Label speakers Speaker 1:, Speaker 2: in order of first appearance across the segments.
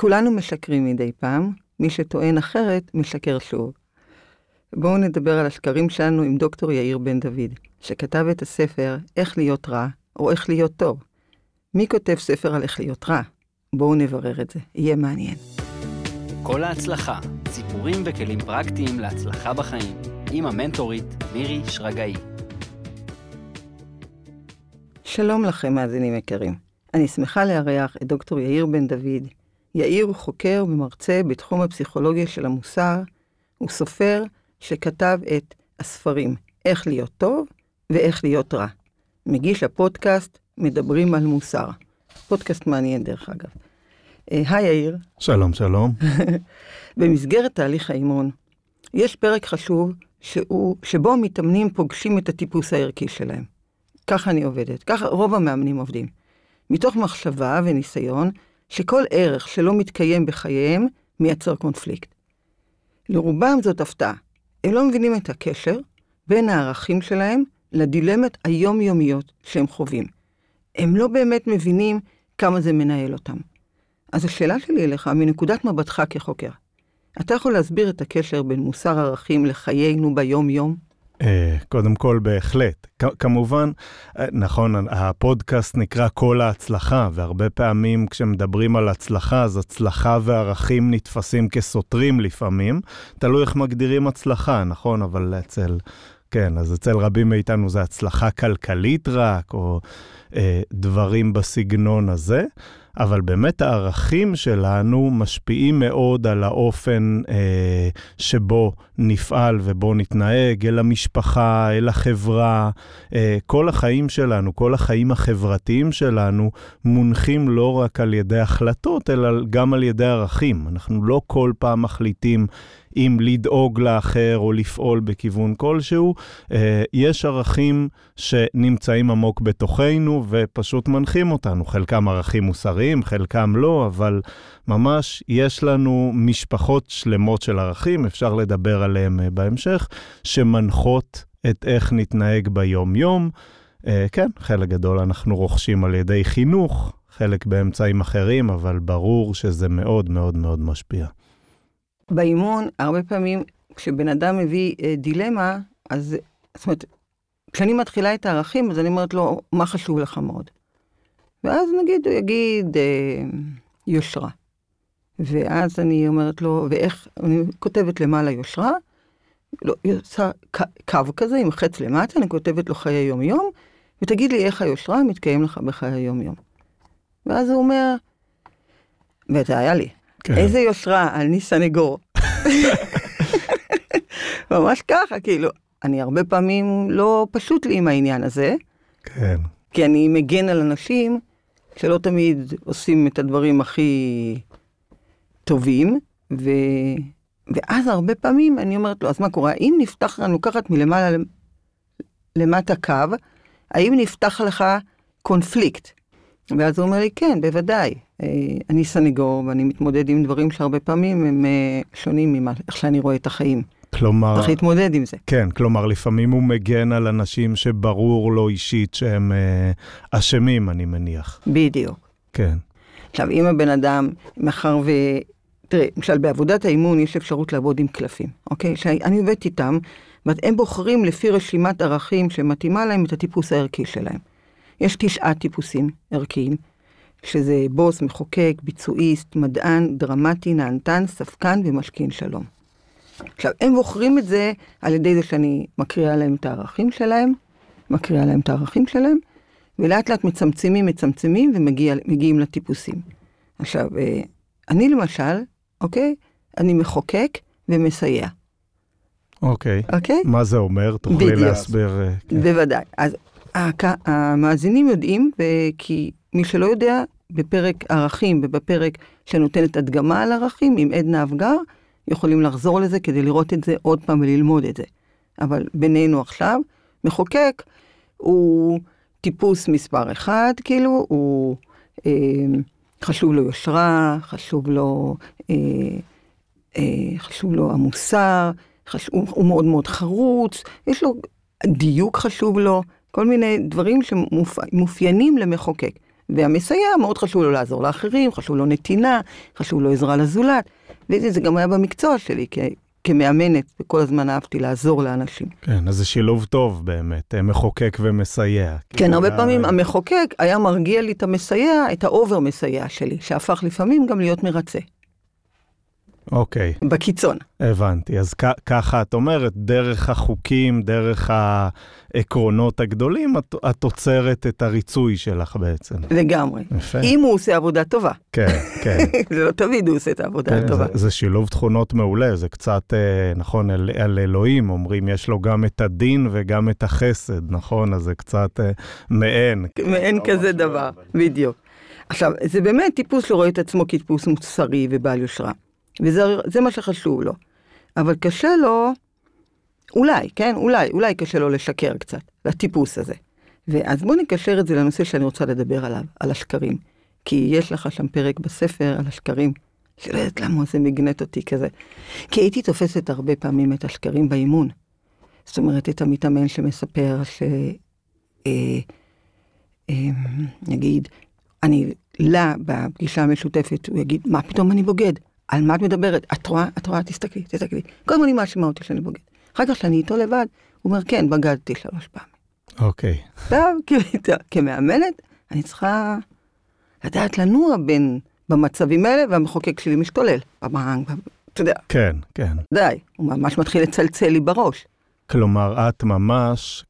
Speaker 1: כולנו משקרים מדי פעם, מי שטוען אחרת משקר שוב. בואו נדבר על השקרים שלנו עם דוקטור יאיר בן דוד, שכתב את הספר איך להיות רע או איך להיות טוב. מי כותב ספר על איך להיות רע? בואו נברר את זה, יהיה מעניין.
Speaker 2: כל ההצלחה, סיפורים וכלים פרקטיים להצלחה בחיים, עם המנטורית מירי שרגאי.
Speaker 1: שלום לכם, מאזינים יקרים. אני שמחה לארח את דוקטור יאיר בן דוד. יאיר הוא חוקר ומרצה בתחום הפסיכולוגיה של המוסר, הוא סופר שכתב את הספרים איך להיות טוב ואיך להיות רע. מגיש הפודקאסט מדברים על מוסר. פודקאסט מעניין דרך אגב. אה, היי יאיר.
Speaker 3: שלום, שלום.
Speaker 1: במסגרת תהליך האימון, יש פרק חשוב שהוא, שבו המתאמנים פוגשים את הטיפוס הערכי שלהם. ככה אני עובדת, ככה רוב המאמנים עובדים. מתוך מחשבה וניסיון שכל ערך שלא מתקיים בחייהם מייצר קונפליקט. לרובם זאת הפתעה. הם לא מבינים את הקשר בין הערכים שלהם לדילמות היומיומיות שהם חווים. הם לא באמת מבינים כמה זה מנהל אותם. אז השאלה שלי אליך, מנקודת מבטך כחוקר, אתה יכול להסביר את הקשר בין מוסר ערכים לחיינו ביום-יום?
Speaker 3: אה, קודם כל, בהחלט. כמובן, אה, נכון, הפודקאסט נקרא כל ההצלחה, והרבה פעמים כשמדברים על הצלחה, אז הצלחה וערכים נתפסים כסותרים לפעמים. תלוי איך מגדירים הצלחה, נכון? אבל אצל, כן, אז אצל רבים מאיתנו זה הצלחה כלכלית רק, או אה, דברים בסגנון הזה. אבל באמת הערכים שלנו משפיעים מאוד על האופן אה, שבו נפעל ובו נתנהג, אל המשפחה, אל החברה. אה, כל החיים שלנו, כל החיים החברתיים שלנו, מונחים לא רק על ידי החלטות, אלא גם על ידי ערכים. אנחנו לא כל פעם מחליטים אם לדאוג לאחר או לפעול בכיוון כלשהו. אה, יש ערכים שנמצאים עמוק בתוכנו ופשוט מנחים אותנו, חלקם ערכים מוסריים, חלקם לא, אבל ממש יש לנו משפחות שלמות של ערכים, אפשר לדבר עליהם אה, בהמשך, שמנחות את איך נתנהג ביום-יום. אה, כן, חלק גדול אנחנו רוכשים על ידי חינוך, חלק באמצעים אחרים, אבל ברור שזה מאוד מאוד מאוד משפיע.
Speaker 1: באימון, הרבה פעמים, כשבן אדם מביא אה, דילמה, אז, זאת אומרת, כשאני מתחילה את הערכים, אז אני אומרת לו, מה חשוב לך מאוד? ואז נגיד, הוא יגיד אה, יושרה. ואז אני אומרת לו, ואיך, אני כותבת למעלה יושרה, לא, היא עושה קו כזה עם חץ למטה, אני כותבת לו חיי יום-יום, ותגיד לי איך היושרה מתקיים לך בחיי יום-יום. ואז הוא אומר, וזה היה לי, כן. איזה יושרה, אני סנגור. ממש ככה, כאילו, אני הרבה פעמים לא פשוט לי עם העניין הזה.
Speaker 3: כן.
Speaker 1: כי אני מגן על אנשים שלא תמיד עושים את הדברים הכי טובים, ו... ואז הרבה פעמים אני אומרת לו, אז מה קורה? אם נפתח לנו לקחת מלמעלה למטה קו, האם נפתח לך קונפליקט? ואז הוא אומר לי, כן, בוודאי. אה, אני סניגור ואני מתמודד עם דברים שהרבה פעמים הם אה, שונים ממה, איך שאני רואה את החיים.
Speaker 3: כלומר...
Speaker 1: צריך להתמודד עם זה.
Speaker 3: כן, כלומר, לפעמים הוא מגן על אנשים שברור לו אישית שהם אה, אשמים, אני מניח.
Speaker 1: בדיוק.
Speaker 3: כן.
Speaker 1: עכשיו, אם הבן אדם, מאחר ו... תראה, למשל בעבודת האימון יש אפשרות לעבוד עם קלפים, אוקיי? שאני עובדת איתם, והם בוחרים לפי רשימת ערכים שמתאימה להם את הטיפוס הערכי שלהם. יש תשעה טיפוסים ערכיים, שזה בוס, מחוקק, ביצועיסט, מדען, דרמטי, נענתן, ספקן ומשכין שלום. עכשיו, הם בוחרים את זה על ידי זה שאני מקריאה להם את הערכים שלהם, מקריאה להם את הערכים שלהם, ולאט לאט מצמצמים, מצמצמים ומגיעים לטיפוסים. עכשיו, אה, אני למשל, אוקיי? אני מחוקק ומסייע.
Speaker 3: אוקיי. אוקיי? מה זה אומר? תוכלי בדיוק. להסביר. אה,
Speaker 1: כן. בוודאי. אז המאזינים יודעים, כי מי שלא יודע, בפרק ערכים ובפרק שנותנת הדגמה על ערכים עם עדנה אבגר, יכולים לחזור לזה כדי לראות את זה עוד פעם וללמוד את זה. אבל בינינו עכשיו, מחוקק הוא טיפוס מספר אחד, כאילו, הוא אה, חשוב לו יושרה, חשוב לו, אה, אה, חשוב לו המוסר, חשוב, הוא, מאוד מאוד חרוץ, יש לו דיוק חשוב לו, כל מיני דברים שמאופיינים למחוקק. והמסייע, מאוד חשוב לו לעזור לאחרים, חשוב לו נתינה, חשוב לו עזרה לזולת. וזה גם היה במקצוע שלי, כ- כמאמנת, וכל הזמן אהבתי לעזור לאנשים.
Speaker 3: כן, אז זה שילוב טוב באמת, אה, מחוקק ומסייע.
Speaker 1: כן, הרבה
Speaker 3: היה-
Speaker 1: פעמים המחוקק היה מרגיע לי את המסייע, את ה over מסייע שלי, שהפך לפעמים גם להיות מרצה,
Speaker 3: אוקיי,
Speaker 1: בקיצון.
Speaker 3: הבנתי. אז כ- ככה את אומרת, דרך החוקים, דרך העקרונות הגדולים, את, את עוצרת את הריצוי שלך בעצם.
Speaker 1: לגמרי.
Speaker 3: יפה.
Speaker 1: אם הוא עושה עבודה טובה.
Speaker 3: כן, כן.
Speaker 1: זה לא תמיד הוא עושה את העבודה
Speaker 3: כן,
Speaker 1: הטובה.
Speaker 3: זה, זה שילוב תכונות מעולה, זה קצת, אה, נכון, על, על אלוהים אומרים, יש לו גם את הדין וגם את החסד, נכון? אז זה קצת אה, מעין.
Speaker 1: אין כזה דבר, בדיוק. עכשיו, זה באמת טיפוס שרואה את עצמו כטיפוס מוסרי ובעל יושרה. וזה זה מה שחשוב לו. אבל קשה לו, אולי, כן, אולי, אולי קשה לו לשקר קצת, לטיפוס הזה. ואז בוא נקשר את זה לנושא שאני רוצה לדבר עליו, על השקרים. כי יש לך שם פרק בספר על השקרים, שלא יודעת למה זה מגנט אותי כזה. כי הייתי תופסת הרבה פעמים את השקרים באימון. זאת אומרת, את המתאמן שמספר ש... אה, אה, נגיד, אני, לה, בפגישה המשותפת, הוא יגיד, מה פתאום אני בוגד? על מה את מדברת? את רואה? את רואה? תסתכלי, תסתכלי. קודם אני מאשימה אותי שאני בוגד. אחר כך שאני איתו לבד, הוא אומר, כן, בגדתי שלוש פעמים.
Speaker 3: אוקיי,
Speaker 1: עכשיו, כ- כמאמנת, אני צריכה לדעת לנוע בין, במצבים האלה, והמחוקק שלי משתולל. אתה יודע,
Speaker 3: כן, כן.
Speaker 1: די, הוא ממש מתחיל לצלצל לי בראש.
Speaker 3: כלומר, את ממש,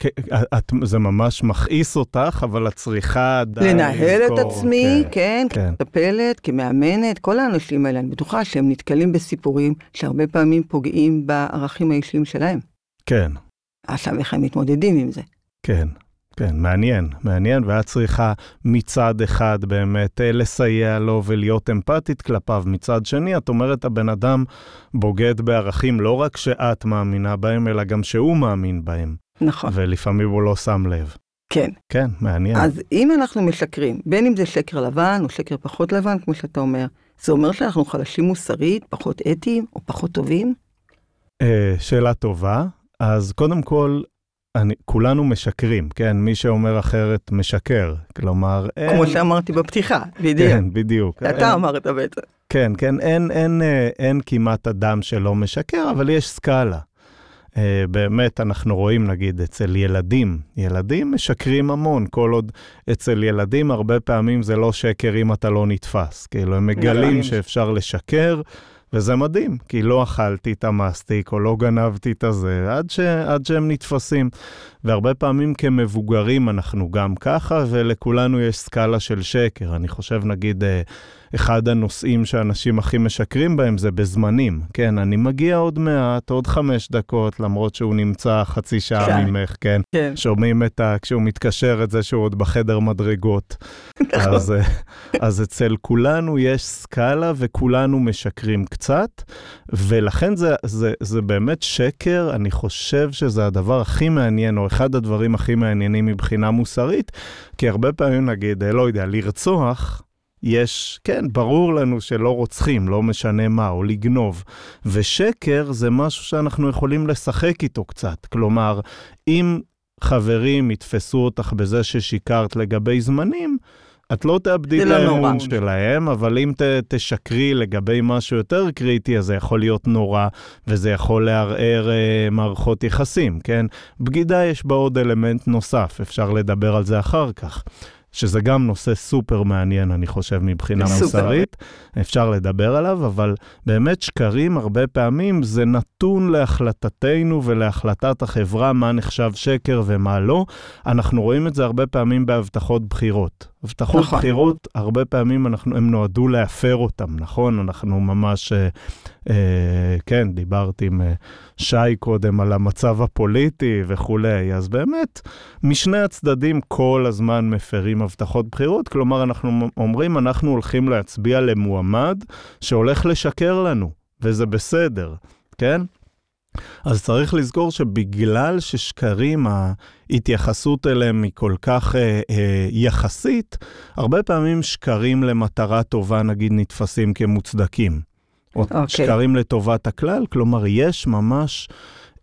Speaker 3: את, זה ממש מכעיס אותך, אבל את צריכה עדיין
Speaker 1: לנהל את
Speaker 3: לזכור,
Speaker 1: עצמי, כן,
Speaker 3: כן.
Speaker 1: כמטפלת, כמאמנת, כל האנשים האלה, אני בטוחה שהם נתקלים בסיפורים שהרבה פעמים פוגעים בערכים האישיים שלהם.
Speaker 3: כן,
Speaker 1: עכשיו, איך הם מתמודדים עם זה?
Speaker 3: כן, כן, מעניין, מעניין, ואת צריכה מצד אחד באמת אה, לסייע לו ולהיות אמפתית כלפיו, מצד שני, את אומרת, הבן אדם בוגד בערכים לא רק שאת מאמינה בהם, אלא גם שהוא מאמין בהם,
Speaker 1: נכון,
Speaker 3: ולפעמים הוא לא שם לב.
Speaker 1: כן.
Speaker 3: כן, מעניין.
Speaker 1: אז אם אנחנו משקרים, בין אם זה שקר לבן או שקר פחות לבן, כמו שאתה אומר, זה אומר שאנחנו חלשים מוסרית, פחות אתיים או פחות טובים?
Speaker 3: אה, שאלה טובה. אז קודם כל, אני, כולנו משקרים, כן? מי שאומר אחרת משקר. כלומר, אין...
Speaker 1: כמו שאמרתי בפתיחה, בדיוק.
Speaker 3: כן, בדיוק. אין-
Speaker 1: אתה אמרת בעצם.
Speaker 3: כן, כן, אין, אין, אה, אין כמעט אדם שלא משקר, אבל יש סקאלה. אה, באמת, אנחנו רואים, נגיד, אצל ילדים, ילדים משקרים המון, כל עוד אצל ילדים הרבה פעמים זה לא שקר אם אתה לא נתפס. כאילו, הם מגלים
Speaker 1: נכון.
Speaker 3: שאפשר לשקר, וזה מדהים, כי לא אכלתי את המסטיק או לא גנבתי את הזה, עד, ש, עד שהם נתפסים. והרבה פעמים כמבוגרים אנחנו גם ככה, ולכולנו יש סקאלה של שקר. אני חושב, נגיד, אה, אחד הנושאים שאנשים הכי משקרים בהם זה בזמנים. כן, אני מגיע עוד מעט, עוד חמש דקות, למרות שהוא נמצא חצי שעה
Speaker 1: שעה.
Speaker 3: ממך, כן.
Speaker 1: כן.
Speaker 3: שומעים את ה... כשהוא מתקשר את זה שהוא עוד בחדר מדרגות.
Speaker 1: נכון.
Speaker 3: אז, אה, אז אצל כולנו יש סקאלה וכולנו משקרים קצת, ולכן זה, זה, זה באמת שקר, אני חושב שזה הדבר הכי מעניין, או אחד הדברים הכי מעניינים מבחינה מוסרית, כי הרבה פעמים נגיד, לא יודע, לרצוח, יש, כן, ברור לנו שלא רוצחים, לא משנה מה, או לגנוב. ושקר זה משהו שאנחנו יכולים לשחק איתו קצת. כלומר, אם חברים יתפסו אותך בזה ששיקרת לגבי זמנים, את לא תאבדי את
Speaker 1: לא
Speaker 3: האמון
Speaker 1: נורא.
Speaker 3: שלהם, אבל אם ת, תשקרי לגבי משהו יותר קריטי, אז זה יכול להיות נורא, וזה יכול לערער אה, מערכות יחסים, כן? בגידה יש בה עוד אלמנט נוסף, אפשר לדבר על זה אחר כך. שזה גם נושא סופר מעניין, אני חושב, מבחינה
Speaker 1: סופר.
Speaker 3: מוסרית. אפשר לדבר עליו, אבל באמת שקרים הרבה פעמים זה נתון להחלטתנו ולהחלטת החברה מה נחשב שקר ומה לא. אנחנו רואים את זה הרבה פעמים בהבטחות בחירות. הבטחות
Speaker 1: נכון.
Speaker 3: בחירות, הרבה פעמים אנחנו, הם נועדו להפר אותם, נכון? אנחנו ממש, אה, אה, כן, דיברתי עם אה, שי קודם על המצב הפוליטי וכולי, אז באמת, משני הצדדים כל הזמן מפרים הבטחות בחירות, כלומר, אנחנו אומרים, אנחנו הולכים להצביע למועמד שהולך לשקר לנו, וזה בסדר, כן? אז צריך לזכור שבגלל ששקרים, ההתייחסות אליהם היא כל כך אה, אה, יחסית, הרבה פעמים שקרים למטרה טובה, נגיד, נתפסים כמוצדקים. או
Speaker 1: אוקיי.
Speaker 3: שקרים לטובת הכלל, כלומר, יש ממש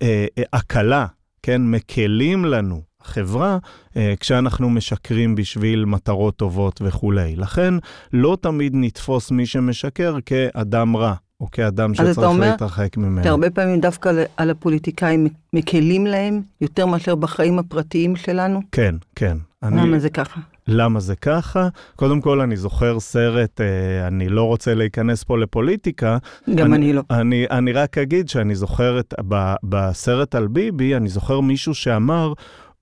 Speaker 3: אה, אה, הקלה, כן? מקלים לנו. בחברה אה, כשאנחנו משקרים בשביל מטרות טובות וכולי. לכן, לא תמיד נתפוס מי שמשקר כאדם רע. או כאדם שצריך
Speaker 1: אומר,
Speaker 3: להתרחק ממנו.
Speaker 1: אתה הרבה פעמים דווקא על הפוליטיקאים מקלים להם יותר מאשר בחיים הפרטיים שלנו?
Speaker 3: כן, כן.
Speaker 1: למה אני, זה ככה?
Speaker 3: למה זה ככה? קודם כל, אני זוכר סרט, אה, אני לא רוצה להיכנס פה לפוליטיקה.
Speaker 1: גם אני, אני לא.
Speaker 3: אני, אני רק אגיד שאני זוכר את, ב, בסרט על ביבי, אני זוכר מישהו שאמר,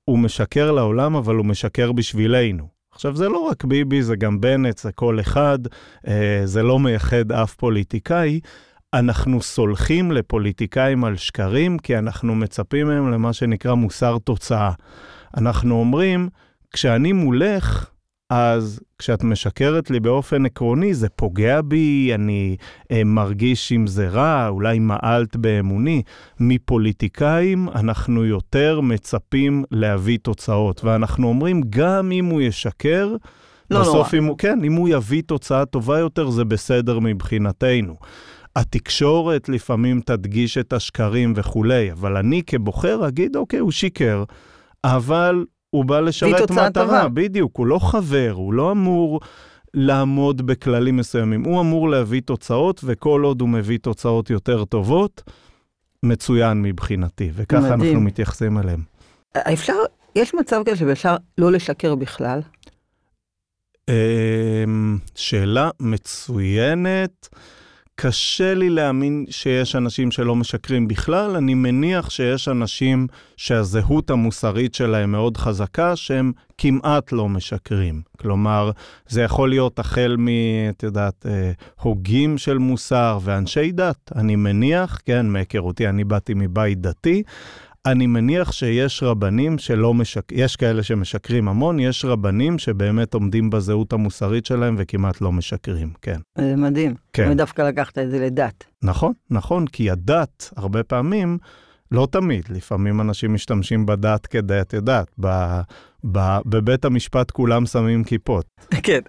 Speaker 3: הוא משקר לעולם, אבל הוא משקר בשבילנו. עכשיו, זה לא רק ביבי, זה גם בנט, זה כל אחד, אה, זה לא מייחד אף פוליטיקאי. אנחנו סולחים לפוליטיקאים על שקרים, כי אנחנו מצפים מהם למה שנקרא מוסר תוצאה. אנחנו אומרים, כשאני מולך, אז כשאת משקרת לי באופן עקרוני, זה פוגע בי, אני אה, מרגיש עם זה רע, אולי מעלת באמוני. מפוליטיקאים אנחנו יותר מצפים להביא תוצאות, ואנחנו אומרים, גם אם הוא ישקר,
Speaker 1: לא
Speaker 3: בסוף אם הוא, כן, אם הוא יביא תוצאה טובה יותר, זה בסדר מבחינתנו. התקשורת לפעמים תדגיש את השקרים וכולי, אבל אני כבוחר אגיד, אוקיי, הוא שיקר, אבל הוא בא לשרת מטרה, טובה. בדיוק, הוא לא חבר, הוא לא אמור לעמוד בכללים מסוימים, הוא אמור להביא תוצאות, וכל עוד הוא מביא תוצאות יותר טובות, מצוין מבחינתי, וככה מדהים. אנחנו מתייחסים אליהם.
Speaker 1: אפשר, יש מצב כזה שאפשר לא לשקר בכלל?
Speaker 3: אמ, שאלה מצוינת. קשה לי להאמין שיש אנשים שלא משקרים בכלל, אני מניח שיש אנשים שהזהות המוסרית שלהם מאוד חזקה, שהם כמעט לא משקרים. כלומר, זה יכול להיות החל מ, את יודעת, אה, הוגים של מוסר ואנשי דת. אני מניח, כן, מהיכרותי, אני באתי מבית דתי, אני מניח שיש רבנים שלא משק... יש כאלה שמשקרים המון, יש רבנים שבאמת עומדים בזהות המוסרית שלהם וכמעט לא משקרים, כן.
Speaker 1: זה מדהים. כן. ודווקא לקחת את זה לדת.
Speaker 3: נכון, נכון, כי הדת, הרבה פעמים, לא תמיד, לפעמים אנשים משתמשים בדת כדי, את יודעת, ב... ב... בבית המשפט כולם שמים כיפות.
Speaker 1: כן.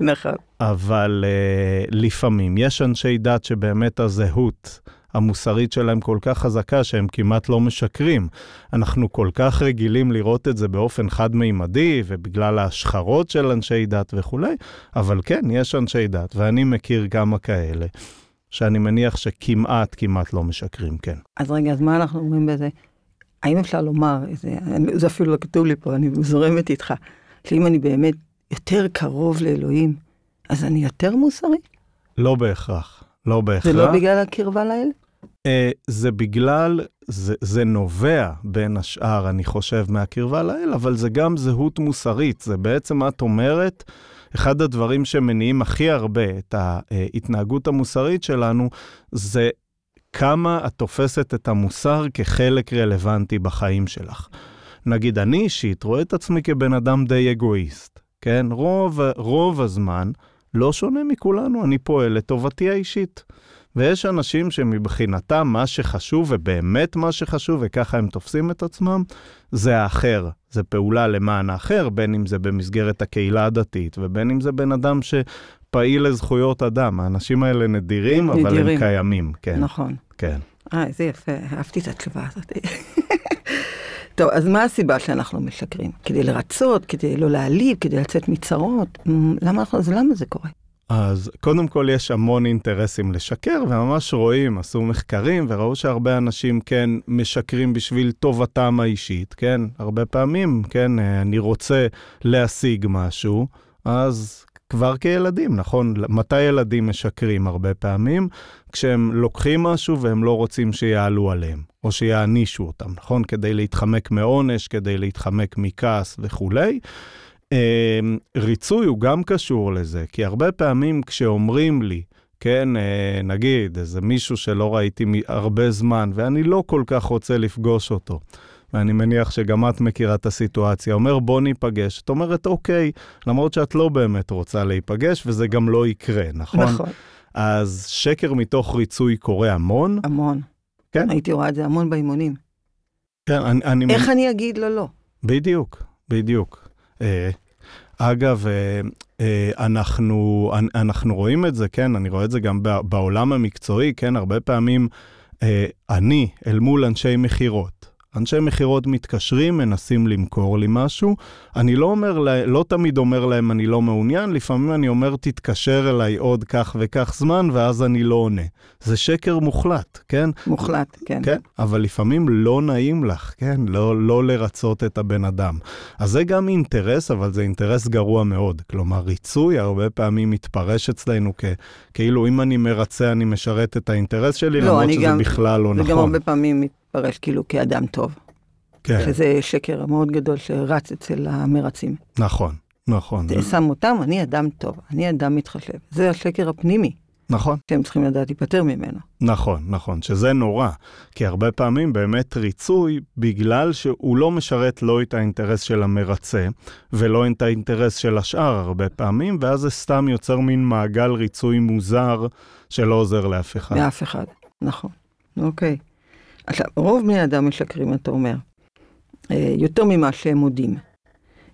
Speaker 1: נכון.
Speaker 3: אבל uh, לפעמים יש אנשי דת שבאמת הזהות המוסרית שלהם כל כך חזקה שהם כמעט לא משקרים. אנחנו כל כך רגילים לראות את זה באופן חד-מימדי, ובגלל ההשחרות של אנשי דת וכולי, אבל כן, יש אנשי דת, ואני מכיר כמה כאלה, שאני מניח שכמעט, כמעט לא משקרים, כן.
Speaker 1: אז רגע, אז מה אנחנו אומרים בזה? האם אפשר לומר, זה, זה אפילו לא כתוב לי פה, אני זורמת איתך, שאם אני באמת יותר קרוב לאלוהים, אז אני יותר מוסרי?
Speaker 3: לא בהכרח. לא בהכרח.
Speaker 1: זה לא בגלל הקרבה לאל?
Speaker 3: Uh, זה בגלל, זה, זה נובע בין השאר, אני חושב, מהקרבה לאל, אבל זה גם זהות מוסרית. זה בעצם, את אומרת, אחד הדברים שמניעים הכי הרבה את ההתנהגות המוסרית שלנו, זה כמה את תופסת את המוסר כחלק רלוונטי בחיים שלך. נגיד, אני אישית רואה את עצמי כבן אדם די אגואיסט, כן? רוב, רוב הזמן, לא שונה מכולנו, אני פועל לטובתי האישית. ויש אנשים שמבחינתם מה שחשוב, ובאמת מה שחשוב, וככה הם תופסים את עצמם, זה האחר. זה פעולה למען האחר, בין אם זה במסגרת הקהילה הדתית, ובין אם זה בן אדם שפעיל לזכויות אדם. האנשים האלה נדירים, נדירים. אבל הם קיימים, כן.
Speaker 1: נכון.
Speaker 3: כן.
Speaker 1: אה, איזה יפה, אהבתי את התשובה הזאת. טוב, אז מה הסיבה שאנחנו משקרים? כדי לרצות, כדי לא להעליב, כדי לצאת מצרות? למה, אנחנו, אז למה זה קורה?
Speaker 3: אז קודם כל יש המון אינטרסים לשקר, וממש רואים, עשו מחקרים וראו שהרבה אנשים כן משקרים בשביל טובתם האישית, כן? הרבה פעמים, כן, אני רוצה להשיג משהו, אז כבר כילדים, נכון? מתי ילדים משקרים הרבה פעמים? כשהם לוקחים משהו והם לא רוצים שיעלו עליהם, או שיענישו אותם, נכון? כדי להתחמק מעונש, כדי להתחמק מכעס וכולי. אמ, ריצוי הוא גם קשור לזה, כי הרבה פעמים כשאומרים לי, כן, אה, נגיד, איזה מישהו שלא ראיתי הרבה זמן, ואני לא כל כך רוצה לפגוש אותו, ואני מניח שגם את מכירה את הסיטואציה, אומר בוא ניפגש, את אומרת אוקיי, למרות שאת לא באמת רוצה להיפגש, וזה גם לא יקרה, נכון?
Speaker 1: נכון.
Speaker 3: אז שקר מתוך ריצוי קורה המון.
Speaker 1: המון.
Speaker 3: כן.
Speaker 1: הייתי רואה את זה המון באימונים.
Speaker 3: כן, אני... אני
Speaker 1: איך אני אגיד לו לא?
Speaker 3: בדיוק, בדיוק. אה, אגב, אה, אה, אנחנו, אנחנו רואים את זה, כן, אני רואה את זה גם בעולם המקצועי, כן, הרבה פעמים אני אל מול אנשי מכירות. אנשי מכירות מתקשרים, מנסים למכור לי משהו. אני לא אומר, לא תמיד אומר להם אני לא מעוניין, לפעמים אני אומר תתקשר אליי עוד כך וכך זמן, ואז אני לא עונה. זה שקר מוחלט, כן?
Speaker 1: מוחלט, כן.
Speaker 3: כן, אבל לפעמים לא נעים לך, כן? לא, לא לרצות את הבן אדם. אז זה גם אינטרס, אבל זה אינטרס גרוע מאוד. כלומר, ריצוי הרבה פעמים מתפרש אצלנו כ, כאילו אם אני מרצה, אני משרת את האינטרס שלי, לא, למרות שזה גם, בכלל לא
Speaker 1: זה
Speaker 3: נכון.
Speaker 1: זה גם הרבה פעמים מתפרש כאילו כאדם טוב. כן. שזה שקר מאוד גדול שרץ אצל המרצים.
Speaker 3: נכון, נכון.
Speaker 1: זה שם אותם, אני אדם טוב, אני אדם מתחשב. זה השקר הפנימי.
Speaker 3: נכון.
Speaker 1: שהם צריכים לדעת להיפטר ממנו.
Speaker 3: נכון, נכון, שזה נורא. כי הרבה פעמים באמת ריצוי, בגלל שהוא לא משרת לא את האינטרס של המרצה, ולא את האינטרס של השאר הרבה פעמים, ואז זה סתם יוצר מין מעגל ריצוי מוזר שלא עוזר לאף אחד.
Speaker 1: לאף אחד, נכון. אוקיי. עכשיו, רוב בני אדם משקרים, אתה אומר, אה, יותר ממה שהם מודים.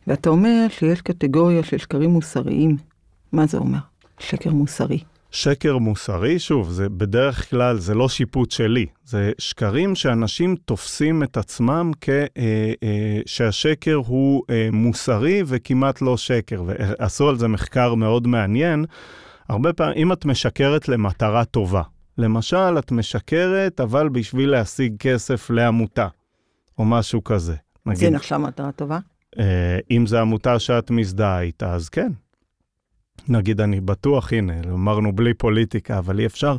Speaker 1: ואתה אומר שיש קטגוריה של שקרים מוסריים. מה זה אומר? שקר מוסרי.
Speaker 3: שקר מוסרי, שוב, זה בדרך כלל, זה לא שיפוט שלי, זה שקרים שאנשים תופסים את עצמם כשהשקר אה, אה, הוא אה, מוסרי וכמעט לא שקר, ועשו על זה מחקר מאוד מעניין. הרבה פעמים, אם את משקרת למטרה טובה, למשל, את משקרת, אבל בשביל להשיג כסף לעמותה, או משהו כזה.
Speaker 1: נגיד, זה נחשב מטרה טובה?
Speaker 3: אם זו עמותה שאת מזדהה איתה, אז כן. נגיד, אני בטוח, הנה, אמרנו בלי פוליטיקה, אבל אי אפשר.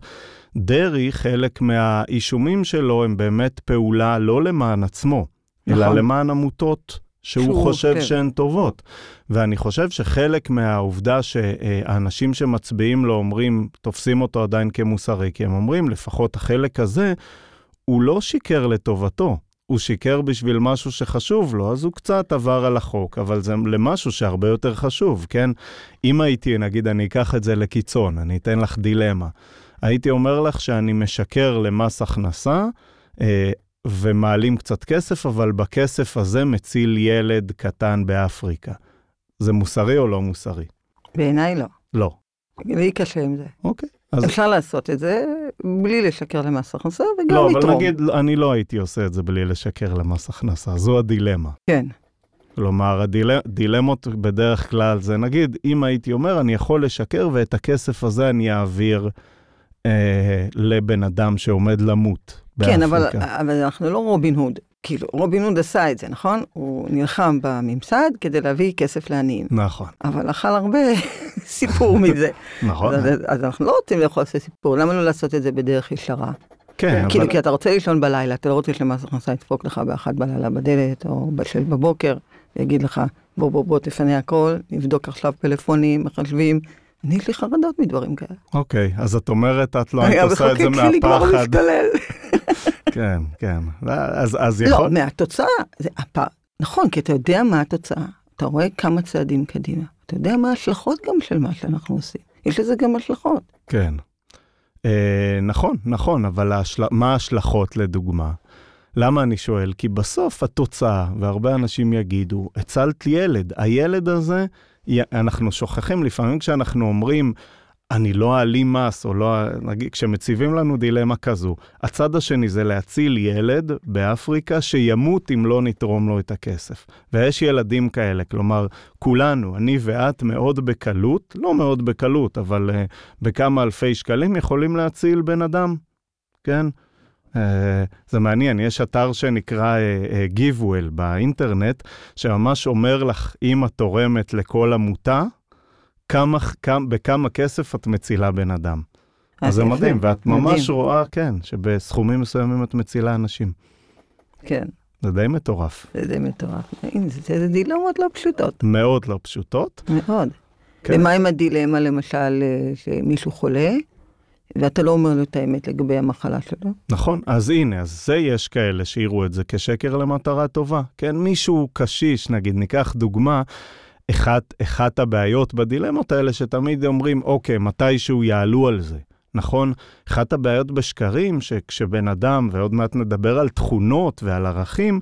Speaker 3: דרעי, חלק מהאישומים שלו הם באמת פעולה לא למען עצמו, נכון. אלא למען עמותות שהוא, שהוא חושב כן. שהן טובות. ואני חושב שחלק מהעובדה שהאנשים שמצביעים לו אומרים, תופסים אותו עדיין כמוסרי, כי הם אומרים, לפחות החלק הזה, הוא לא שיקר לטובתו. הוא שיקר בשביל משהו שחשוב לו, אז הוא קצת עבר על החוק, אבל זה למשהו שהרבה יותר חשוב, כן? אם הייתי, נגיד, אני אקח את זה לקיצון, אני אתן לך דילמה. הייתי אומר לך שאני משקר למס הכנסה, אה, ומעלים קצת כסף, אבל בכסף הזה מציל ילד קטן באפריקה. זה מוסרי או לא מוסרי?
Speaker 1: בעיניי לא.
Speaker 3: לא.
Speaker 1: לי קשה עם זה.
Speaker 3: אוקיי.
Speaker 1: אז... אפשר לעשות את זה בלי לשקר למס הכנסה וגם
Speaker 3: לא,
Speaker 1: לתרום.
Speaker 3: לא, אבל נגיד, אני לא הייתי עושה את זה בלי לשקר למס הכנסה, זו הדילמה.
Speaker 1: כן.
Speaker 3: כלומר, הדילמות בדרך כלל זה, נגיד, אם הייתי אומר, אני יכול לשקר ואת הכסף הזה אני אעביר אה, לבן אדם שעומד למות.
Speaker 1: כן, אבל, אבל אנחנו לא רובין הוד. כאילו, רובין הוד עשה את זה, נכון? הוא נלחם בממסד כדי להביא כסף לעניים.
Speaker 3: נכון.
Speaker 1: אבל אכל הרבה סיפור מזה.
Speaker 3: נכון.
Speaker 1: אז, אז אנחנו לא רוצים לאכול סיפור, למה לא לעשות את זה בדרך ישרה?
Speaker 3: כן,
Speaker 1: כאילו, אבל... כי אתה רוצה לישון בלילה, אתה לא רוצה שמס הכנסה ידפוק לך באחת בלילה בדלת, או בשש בבוקר, ויגיד לך, בוא בוא בוא תפנה הכל, נבדוק עכשיו פלאפונים, מחשבים. אני יש לי חרדות מדברים כאלה.
Speaker 3: אוקיי, אז את אומרת, את לא היית עושה את זה מהפחד. כן, כן. אז, אז
Speaker 1: יכול... לא, מהתוצאה. זה הפ... נכון, כי אתה יודע מה התוצאה. אתה רואה כמה צעדים קדימה. אתה יודע מה ההשלכות גם של מה שאנחנו עושים. יש לזה גם השלכות.
Speaker 3: כן. אה, נכון, נכון, אבל השל... מה ההשלכות לדוגמה? למה אני שואל? כי בסוף התוצאה, והרבה אנשים יגידו, הצלת ילד. הילד הזה, אנחנו שוכחים לפעמים כשאנחנו אומרים, אני לא אעלים מס, או לא, נגיד, כשמציבים לנו דילמה כזו, הצד השני זה להציל ילד באפריקה שימות אם לא נתרום לו את הכסף. ויש ילדים כאלה, כלומר, כולנו, אני ואת, מאוד בקלות, לא מאוד בקלות, אבל uh, בכמה אלפי שקלים יכולים להציל בן אדם, כן? Uh, זה מעניין, יש אתר שנקרא uh, uh, GiveWell באינטרנט, שממש אומר לך, אם את תורמת לכל עמותה, כמה, כמה, בכמה כסף את מצילה בן אדם. אז זה מדהים, ואת ממש רואה, כן, שבסכומים מסוימים את מצילה אנשים.
Speaker 1: כן.
Speaker 3: זה די מטורף.
Speaker 1: זה די מטורף. זה, זה דילמות לא פשוטות.
Speaker 3: מאוד לא פשוטות.
Speaker 1: מאוד. כן. ומה עם הדילמה, למשל, אה, שמישהו חולה, ואתה לא אומר לו את האמת לגבי המחלה שלו?
Speaker 3: נכון, אז הנה, אז זה יש כאלה שיראו את זה כשקר למטרה טובה. כן, מישהו קשיש, נגיד, ניקח דוגמה, אחת, אחת הבעיות בדילמות האלה שתמיד אומרים, אוקיי, מתישהו יעלו על זה. נכון? אחת הבעיות בשקרים, שכשבן אדם, ועוד מעט נדבר על תכונות ועל ערכים,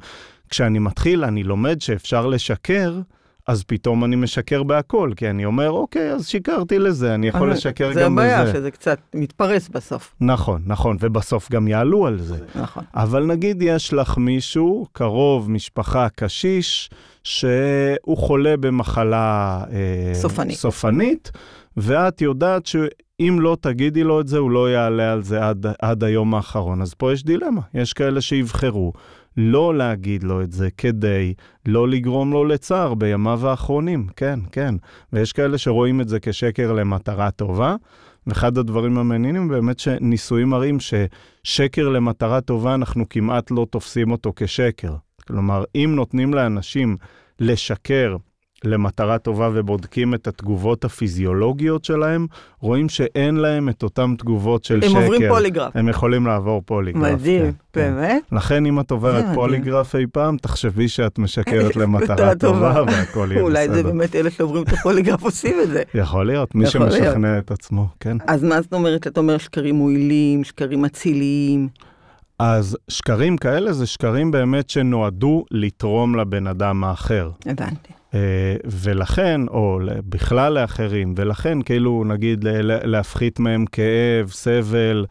Speaker 3: כשאני מתחיל, אני לומד שאפשר לשקר, אז פתאום אני משקר בהכל, כי אני אומר, אוקיי, אז שיקרתי לזה, אני יכול
Speaker 1: אבל
Speaker 3: לשקר
Speaker 1: זה
Speaker 3: גם
Speaker 1: הבעיה,
Speaker 3: בזה.
Speaker 1: שזה קצת מתפרס בסוף.
Speaker 3: נכון, נכון, ובסוף גם יעלו על זה.
Speaker 1: נכון.
Speaker 3: אבל נגיד יש לך מישהו, קרוב, משפחה, קשיש, שהוא חולה במחלה אה,
Speaker 1: סופנית.
Speaker 3: סופנית, ואת יודעת שאם לא תגידי לו את זה, הוא לא יעלה על זה עד, עד היום האחרון. אז פה יש דילמה. יש כאלה שיבחרו לא להגיד לו את זה כדי לא לגרום לו לצער בימיו האחרונים. כן, כן. ויש כאלה שרואים את זה כשקר למטרה טובה. ואחד הדברים המעניינים באמת שניסויים מראים ששקר למטרה טובה, אנחנו כמעט לא תופסים אותו כשקר. כלומר, אם נותנים לאנשים לשקר למטרה טובה ובודקים את התגובות הפיזיולוגיות שלהם, רואים שאין להם את אותן תגובות של
Speaker 1: הם
Speaker 3: שקר.
Speaker 1: עוברים פוליגרף.
Speaker 3: הם יכולים לעבור פוליגרף.
Speaker 1: מדהים,
Speaker 3: כן, כן.
Speaker 1: באמת?
Speaker 3: לכן אם את עוברת. פוליגרף אי פעם, תחשבי שאת משקרת למטרה
Speaker 1: מטרה
Speaker 3: טובה. והכל יהיה
Speaker 1: אולי זה
Speaker 3: בסדר.
Speaker 1: באמת אלה שעוברים את הפוליגרף עושים את זה.
Speaker 3: יכול להיות, מי
Speaker 1: יכול להיות.
Speaker 3: שמשכנע את עצמו, כן.
Speaker 1: אז מה זאת אומרת? אתה אומר שקרים מועילים, שקרים אציליים.
Speaker 3: אז שקרים כאלה זה שקרים באמת שנועדו לתרום לבן אדם האחר.
Speaker 1: הבנתי.
Speaker 3: אה, ולכן, או בכלל לאחרים, ולכן כאילו נגיד להפחית מהם כאב, סבל,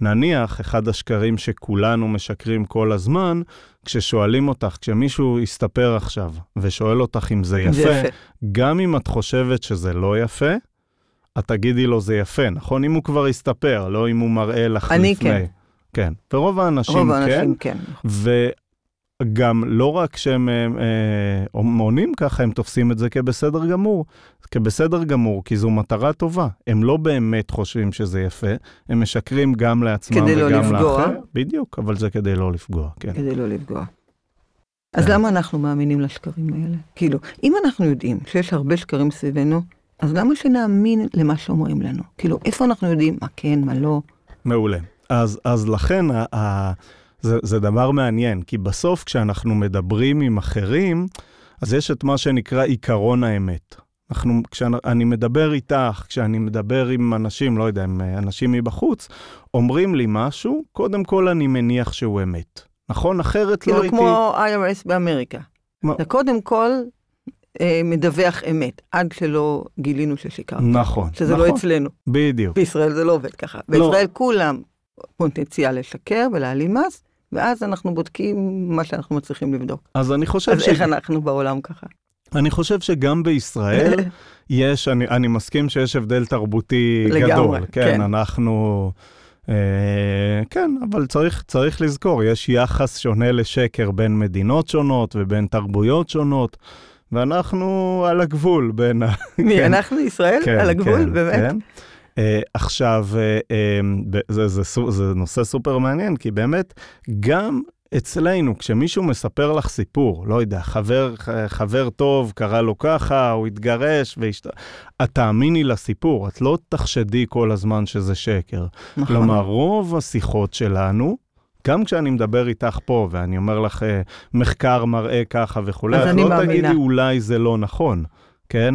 Speaker 3: נניח אחד השקרים שכולנו משקרים כל הזמן, כששואלים אותך, כשמישהו יסתפר עכשיו ושואל אותך אם זה
Speaker 1: זה
Speaker 3: יפה,
Speaker 1: יפה.
Speaker 3: גם אם את חושבת שזה לא יפה, את תגידי לו זה יפה, נכון? אם הוא כבר יסתפר, לא אם הוא מראה לך
Speaker 1: אני
Speaker 3: לפני.
Speaker 1: כן.
Speaker 3: כן. ורוב האנשים
Speaker 1: רוב
Speaker 3: כן,
Speaker 1: האנשים כן.
Speaker 3: וגם לא רק שהם אה, אה, עונים ככה, הם תופסים את זה כבסדר גמור. כבסדר גמור, כי זו מטרה טובה. הם לא באמת חושבים שזה יפה, הם משקרים גם לעצמם
Speaker 1: כדי לא
Speaker 3: וגם
Speaker 1: לפגוע.
Speaker 3: לאחר. בדיוק, אבל זה כדי לא לפגוע, כן.
Speaker 1: כדי לא לפגוע. אז
Speaker 3: כן.
Speaker 1: למה אנחנו מאמינים לשקרים האלה? כאילו, אם אנחנו יודעים שיש הרבה שקרים סביבנו, אז למה שנאמין למה שאומרים לנו? כאילו, איפה אנחנו יודעים מה כן, מה לא?
Speaker 3: מעולה. אז, אז לכן ה, ה, זה, זה דבר מעניין, כי בסוף כשאנחנו מדברים עם אחרים, אז יש את מה שנקרא עיקרון האמת. אנחנו, כשאני מדבר איתך, כשאני מדבר עם אנשים, לא יודע, עם אה, אנשים מבחוץ, אומרים לי משהו, קודם כל אני מניח שהוא אמת. נכון? אחרת לא
Speaker 1: כאילו,
Speaker 3: הייתי...
Speaker 1: כמו IRS באמריקה.
Speaker 3: מה?
Speaker 1: אתה קודם כל אה, מדווח אמת, עד שלא גילינו ששיקרת.
Speaker 3: נכון,
Speaker 1: שזה
Speaker 3: נכון,
Speaker 1: לא אצלנו.
Speaker 3: בדיוק.
Speaker 1: בישראל זה לא עובד ככה.
Speaker 3: לא.
Speaker 1: בישראל כולם פוטנציאל לשקר ולהעלים מס, ואז אנחנו בודקים מה שאנחנו מצליחים לבדוק.
Speaker 3: אז אני חושב,
Speaker 1: אז
Speaker 3: ש...
Speaker 1: איך אנחנו בעולם ככה?
Speaker 3: אני חושב שגם בישראל יש, אני, אני מסכים שיש הבדל תרבותי
Speaker 1: לגמרי,
Speaker 3: גדול. כן,
Speaker 1: כן.
Speaker 3: אנחנו... אה, כן, אבל צריך, צריך לזכור, יש יחס שונה לשקר בין מדינות שונות ובין תרבויות שונות, ואנחנו על הגבול בין ה...
Speaker 1: מי,
Speaker 3: כן.
Speaker 1: אנחנו ישראל?
Speaker 3: כן,
Speaker 1: על הגבול?
Speaker 3: כן,
Speaker 1: באמת?
Speaker 3: כן. Uh, עכשיו, uh, um, ב- זה, זה, סו- זה נושא סופר מעניין, כי באמת, גם אצלנו, כשמישהו מספר לך סיפור, לא יודע, חבר, חבר טוב, קרה לו ככה, הוא התגרש, והשת... את תאמיני לסיפור, את לא תחשדי כל הזמן שזה שקר.
Speaker 1: נכון.
Speaker 3: כלומר, רוב השיחות שלנו, גם כשאני מדבר איתך פה, ואני אומר לך, אה, מחקר מראה ככה וכולי, את לא
Speaker 1: מאמינה.
Speaker 3: תגידי אולי זה לא נכון, כן?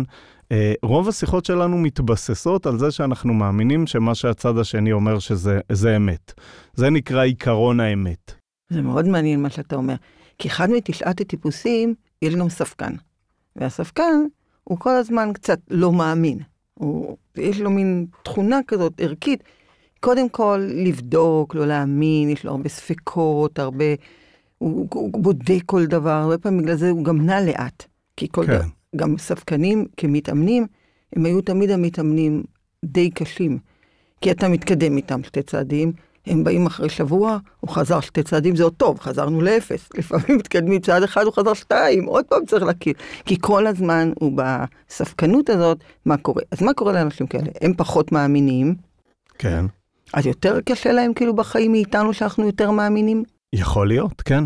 Speaker 3: אה, רוב השיחות שלנו מתבססות על זה שאנחנו מאמינים שמה שהצד השני אומר שזה זה אמת. זה נקרא עיקרון האמת.
Speaker 1: זה מאוד מעניין מה שאתה אומר. כי אחד מתשעת הטיפוסים, יש גם ספקן. והספקן, הוא כל הזמן קצת לא מאמין. הוא, יש לו מין תכונה כזאת ערכית, קודם כל לבדוק, לא להאמין, יש לו הרבה ספקות, הרבה... הוא, הוא, הוא בודק כל דבר, הרבה פעמים בגלל זה הוא גם נע לאט. כי כל
Speaker 3: כן.
Speaker 1: דבר, גם ספקנים כמתאמנים, הם היו תמיד המתאמנים די קשים. כי אתה מתקדם איתם שתי צעדים, הם באים אחרי שבוע, הוא חזר שתי צעדים, זה עוד טוב, חזרנו לאפס. לפעמים מתקדמים צעד אחד, הוא חזר שתיים, עוד פעם צריך להכיר. כי כל הזמן הוא בספקנות הזאת, מה קורה? אז מה קורה לאנשים כאלה? הם פחות מאמינים,
Speaker 3: כן.
Speaker 1: אז יותר קשה להם כאילו בחיים מאיתנו שאנחנו יותר מאמינים?
Speaker 3: יכול להיות, כן.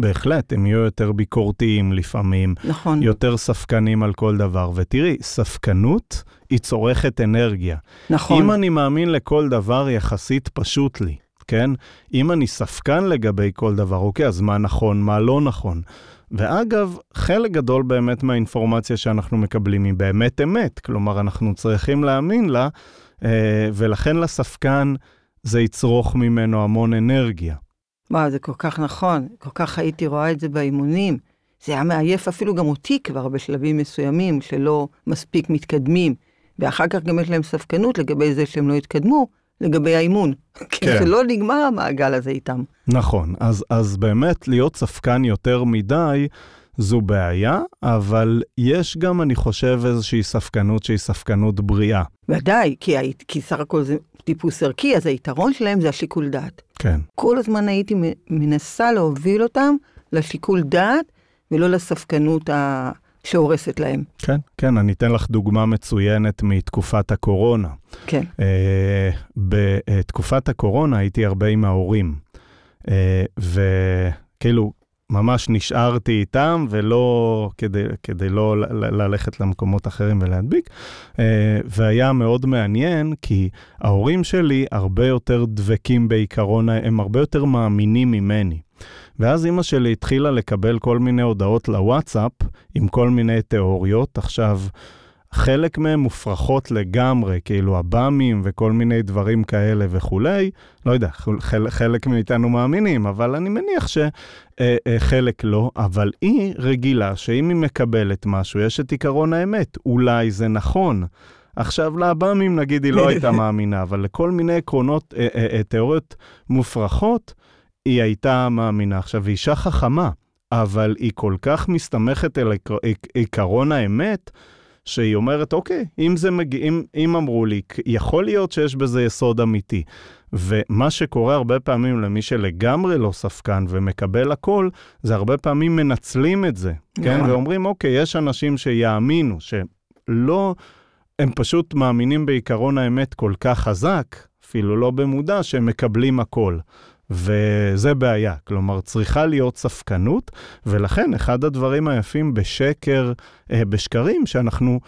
Speaker 3: בהחלט, הם יהיו יותר ביקורתיים לפעמים,
Speaker 1: נכון,
Speaker 3: יותר ספקנים על כל דבר. ותראי, ספקנות היא צורכת אנרגיה.
Speaker 1: נכון.
Speaker 3: אם אני מאמין לכל דבר, יחסית פשוט לי, כן? אם אני ספקן לגבי כל דבר, אוקיי, אז מה נכון, מה לא נכון. ואגב, חלק גדול באמת מהאינפורמציה שאנחנו מקבלים היא באמת אמת, כלומר, אנחנו צריכים להאמין לה, אה, ולכן לספקן זה יצרוך ממנו המון אנרגיה.
Speaker 1: וואו, זה כל כך נכון, כל כך הייתי רואה את זה באימונים. זה היה מעייף אפילו גם אותי כבר בשלבים מסוימים שלא מספיק מתקדמים, ואחר כך גם יש להם ספקנות לגבי זה שהם לא התקדמו, לגבי האימון. כן. כי זה לא נגמר המעגל הזה איתם.
Speaker 3: נכון, אז, אז באמת להיות ספקן יותר מדי זו בעיה, אבל יש גם, אני חושב, איזושהי ספקנות שהיא ספקנות בריאה.
Speaker 1: ודאי, כי, כי סך הכל זה טיפוס ערכי, אז היתרון שלהם זה השיקול דעת.
Speaker 3: כן.
Speaker 1: כל הזמן הייתי מנסה להוביל אותם לשיקול דעת, ולא לספקנות ה... שהורסת להם.
Speaker 3: כן, כן, אני אתן לך דוגמה מצוינת מתקופת הקורונה.
Speaker 1: כן.
Speaker 3: Uh, בתקופת הקורונה הייתי הרבה עם ההורים, uh, וכאילו, ממש נשארתי איתם, ולא, כדי, כדי לא ללכת למקומות אחרים ולהדביק. Uh, והיה מאוד מעניין, כי ההורים שלי הרבה יותר דבקים בעיקרון, הם הרבה יותר מאמינים ממני. ואז אימא שלי התחילה לקבל כל מיני הודעות לוואטסאפ עם כל מיני תיאוריות. עכשיו, חלק מהן מופרכות לגמרי, כאילו הבאמים וכל מיני דברים כאלה וכולי. לא יודע, חלק, חלק מאיתנו מאמינים, אבל אני מניח שחלק אה, אה, לא. אבל היא רגילה שאם היא מקבלת משהו, יש את עיקרון האמת. אולי זה נכון. עכשיו, לעב"מים נגיד היא לא הייתה מאמינה, אבל לכל מיני עקרונות, אה, אה, אה, תיאוריות מופרכות, היא הייתה מאמינה. עכשיו, היא אישה חכמה, אבל היא כל כך מסתמכת על עקרון האמת, שהיא אומרת, אוקיי, אם זה מגיע, אם, אם אמרו לי, יכול להיות שיש בזה יסוד אמיתי. ומה שקורה הרבה פעמים למי שלגמרי לא ספקן ומקבל הכל, זה הרבה פעמים מנצלים את זה, כן? נכון. ואומרים, אוקיי, יש אנשים שיאמינו, שלא, הם פשוט מאמינים בעקרון האמת כל כך חזק, אפילו לא במודע, שהם מקבלים הכל. וזה בעיה. כלומר, צריכה להיות ספקנות, ולכן אחד הדברים היפים בשקר, אה, בשקרים, שאנחנו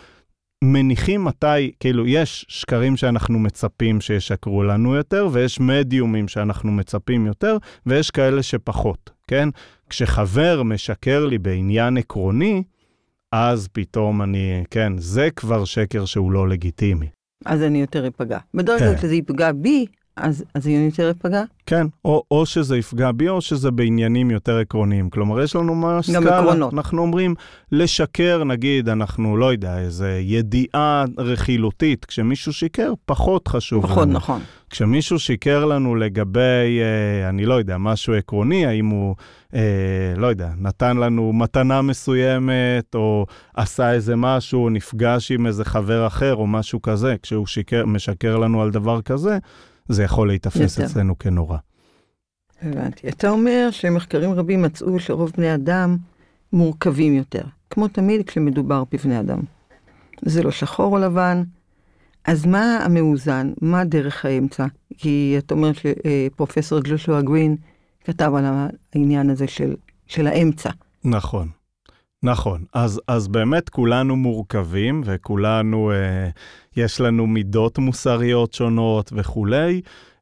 Speaker 3: מניחים מתי, כאילו, יש שקרים שאנחנו מצפים שישקרו לנו יותר, ויש מדיומים שאנחנו מצפים יותר, ויש כאלה שפחות, כן? כשחבר משקר לי בעניין עקרוני, אז פתאום אני, כן, זה כבר שקר שהוא לא לגיטימי.
Speaker 1: אז אני יותר אפגע. בדרך כלל כן. כשזה יפגע בי, אז, אז היא יותר ייפגע?
Speaker 3: כן, או, או שזה יפגע בי, או שזה בעניינים יותר עקרוניים. כלומר, יש לנו ממש סקאלה. גם עקרונות. אנחנו אומרים, לשקר, נגיד, אנחנו, לא יודע, איזה ידיעה רכילותית. כשמישהו שיקר, פחות חשוב
Speaker 1: פחות, לנו. נכון.
Speaker 3: כשמישהו שיקר לנו לגבי, אה, אני לא יודע, משהו עקרוני, האם הוא, אה, לא יודע, נתן לנו מתנה מסוימת, או עשה איזה משהו, נפגש עם איזה חבר אחר, או משהו כזה, כשהוא שיקר, משקר לנו על דבר כזה, זה יכול להיתפס יותר. אצלנו כנורא.
Speaker 1: הבנתי. אתה אומר שמחקרים רבים מצאו שרוב בני אדם מורכבים יותר, כמו תמיד כשמדובר בבני אדם. זה לא שחור או לבן, אז מה המאוזן? מה דרך האמצע? כי אתה אומר שפרופסור גלושוע גרין כתב על העניין הזה של, של האמצע.
Speaker 3: נכון. נכון, אז, אז באמת כולנו מורכבים וכולנו, אה, יש לנו מידות מוסריות שונות וכולי,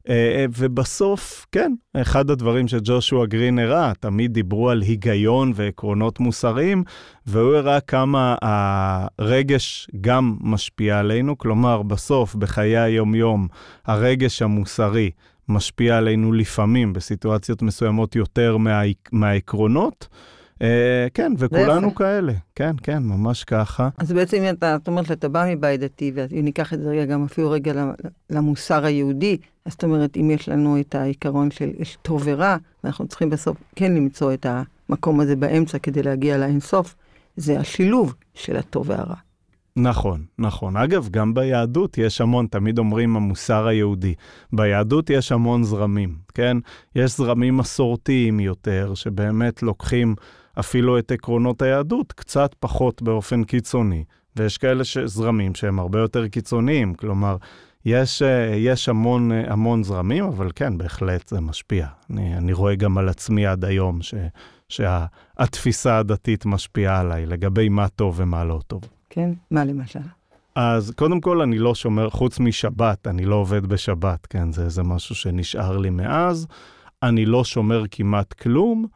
Speaker 3: אה, אה, ובסוף, כן, אחד הדברים שג'ושוע גרין הראה, תמיד דיברו על היגיון ועקרונות מוסריים, והוא הראה כמה הרגש גם משפיע עלינו, כלומר, בסוף, בחיי היומיום, הרגש המוסרי משפיע עלינו לפעמים, בסיטואציות מסוימות יותר מה, מהעקרונות. אה, כן, וכולנו כאלה. כן, כן, ממש ככה.
Speaker 1: אז בעצם אתה, זאת אומרת, אתה בא מבית דתי, ואם ניקח את זה רגע, גם אפילו רגע למוסר היהודי, אז זאת אומרת, אם יש לנו את העיקרון של יש טוב ורע, ואנחנו צריכים בסוף כן למצוא את המקום הזה באמצע כדי להגיע לאינסוף, זה השילוב של הטוב והרע.
Speaker 3: נכון, נכון. אגב, גם ביהדות יש המון, תמיד אומרים המוסר היהודי. ביהדות יש המון זרמים, כן? יש זרמים מסורתיים יותר, שבאמת לוקחים אפילו את עקרונות היהדות קצת פחות באופן קיצוני, ויש כאלה זרמים שהם הרבה יותר קיצוניים, כלומר, יש, אה, יש המון, אה, המון זרמים, אבל כן, בהחלט זה משפיע. אני, אני רואה גם על עצמי עד היום ש, שהתפיסה הדתית משפיעה עליי לגבי מה טוב ומה לא טוב.
Speaker 1: כן? מה למשל?
Speaker 3: אז קודם כל, אני לא שומר, חוץ משבת, אני לא עובד בשבת, כן? זה, זה משהו שנשאר לי מאז. אני לא שומר כמעט כלום.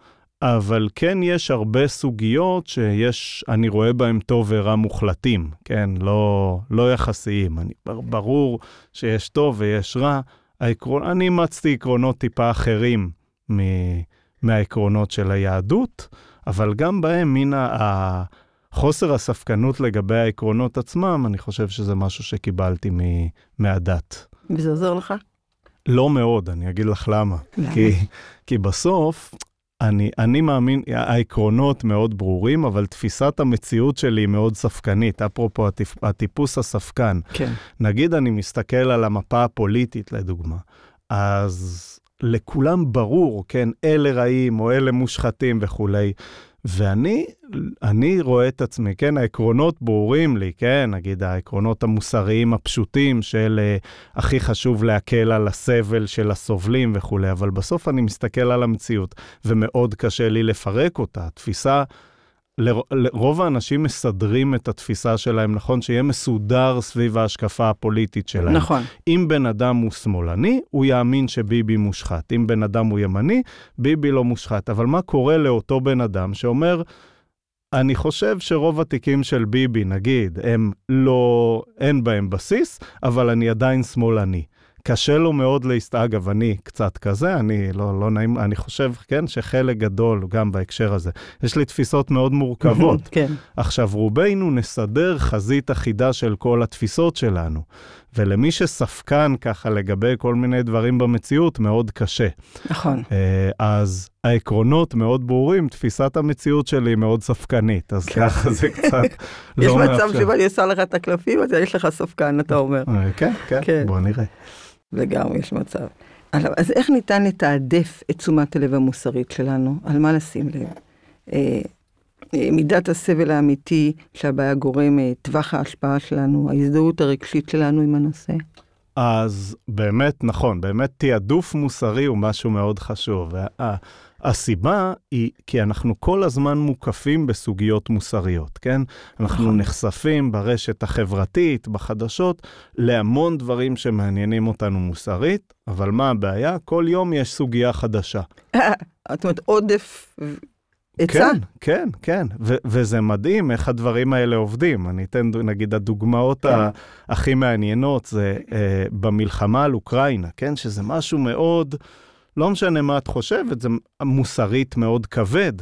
Speaker 3: אבל כן יש הרבה סוגיות שיש, אני רואה בהם טוב ורע מוחלטים, כן? לא, לא יחסיים. אני, ברור שיש טוב ויש רע. העקרון, אני אימצתי עקרונות טיפה אחרים מ, מהעקרונות של היהדות, אבל גם בהם מן החוסר הספקנות לגבי העקרונות עצמם, אני חושב שזה משהו שקיבלתי מהדת.
Speaker 1: וזה עוזר לך?
Speaker 3: לא מאוד, אני אגיד לך למה.
Speaker 1: למה?
Speaker 3: כי, כי בסוף, אני, אני מאמין, העקרונות מאוד ברורים, אבל תפיסת המציאות שלי היא מאוד ספקנית. אפרופו הטיפ, הטיפוס הספקן.
Speaker 1: כן.
Speaker 3: נגיד אני מסתכל על המפה הפוליטית, לדוגמה, אז לכולם ברור, כן, אלה רעים או אלה מושחתים וכולי. ואני אני רואה את עצמי, כן, העקרונות ברורים לי, כן, נגיד העקרונות המוסריים הפשוטים של uh, הכי חשוב להקל על הסבל של הסובלים וכולי, אבל בסוף אני מסתכל על המציאות ומאוד קשה לי לפרק אותה. התפיסה לרוב האנשים מסדרים את התפיסה שלהם, נכון? שיהיה מסודר סביב ההשקפה הפוליטית שלהם.
Speaker 1: נכון.
Speaker 3: אם בן אדם הוא שמאלני, הוא יאמין שביבי מושחת. אם בן אדם הוא ימני, ביבי לא מושחת. אבל מה קורה לאותו בן אדם שאומר, אני חושב שרוב התיקים של ביבי, נגיד, הם לא, אין בהם בסיס, אבל אני עדיין שמאלני. קשה לו מאוד להסת... אגב, אני קצת כזה, אני לא, לא נעים, אני חושב, כן, שחלק גדול, גם בהקשר הזה, יש לי תפיסות מאוד מורכבות.
Speaker 1: כן.
Speaker 3: עכשיו, רובנו נסדר חזית אחידה של כל התפיסות שלנו, ולמי שספקן ככה לגבי כל מיני דברים במציאות, מאוד קשה.
Speaker 1: נכון.
Speaker 3: אה, אז העקרונות מאוד ברורים, תפיסת המציאות שלי מאוד ספקנית, אז
Speaker 1: כן.
Speaker 3: ככה זה קצת לא
Speaker 1: יש
Speaker 3: מאפשר.
Speaker 1: מצב שבא אני עושה לך את הקלפים, אז יש לך ספקן, אתה אומר.
Speaker 3: אה, כן, כן,
Speaker 1: כן.
Speaker 3: בוא נראה.
Speaker 1: וגם יש מצב. אז איך ניתן לתעדף את תשומת הלב המוסרית שלנו? על מה לשים לב? אה, אה, מידת הסבל האמיתי שהבעיה גורמת, טווח ההשפעה שלנו, ההזדהות הרגשית שלנו עם הנושא.
Speaker 3: אז באמת, נכון, באמת תעדוף מוסרי הוא משהו מאוד חשוב. הסיבה היא כי אנחנו כל הזמן מוקפים בסוגיות מוסריות, כן? אנחנו
Speaker 1: נכון.
Speaker 3: נחשפים ברשת החברתית, בחדשות, להמון דברים שמעניינים אותנו מוסרית, אבל מה הבעיה? כל יום יש סוגיה חדשה.
Speaker 1: זאת אומרת, עודף היצע.
Speaker 3: כן, כן, כן, ו- וזה מדהים איך הדברים האלה עובדים. אני אתן, נגיד, הדוגמאות
Speaker 1: כן.
Speaker 3: ה- הכי מעניינות זה אה, במלחמה על אוקראינה, כן? שזה משהו מאוד, לא משנה מה את חושבת, זה מוסרית מאוד כבד.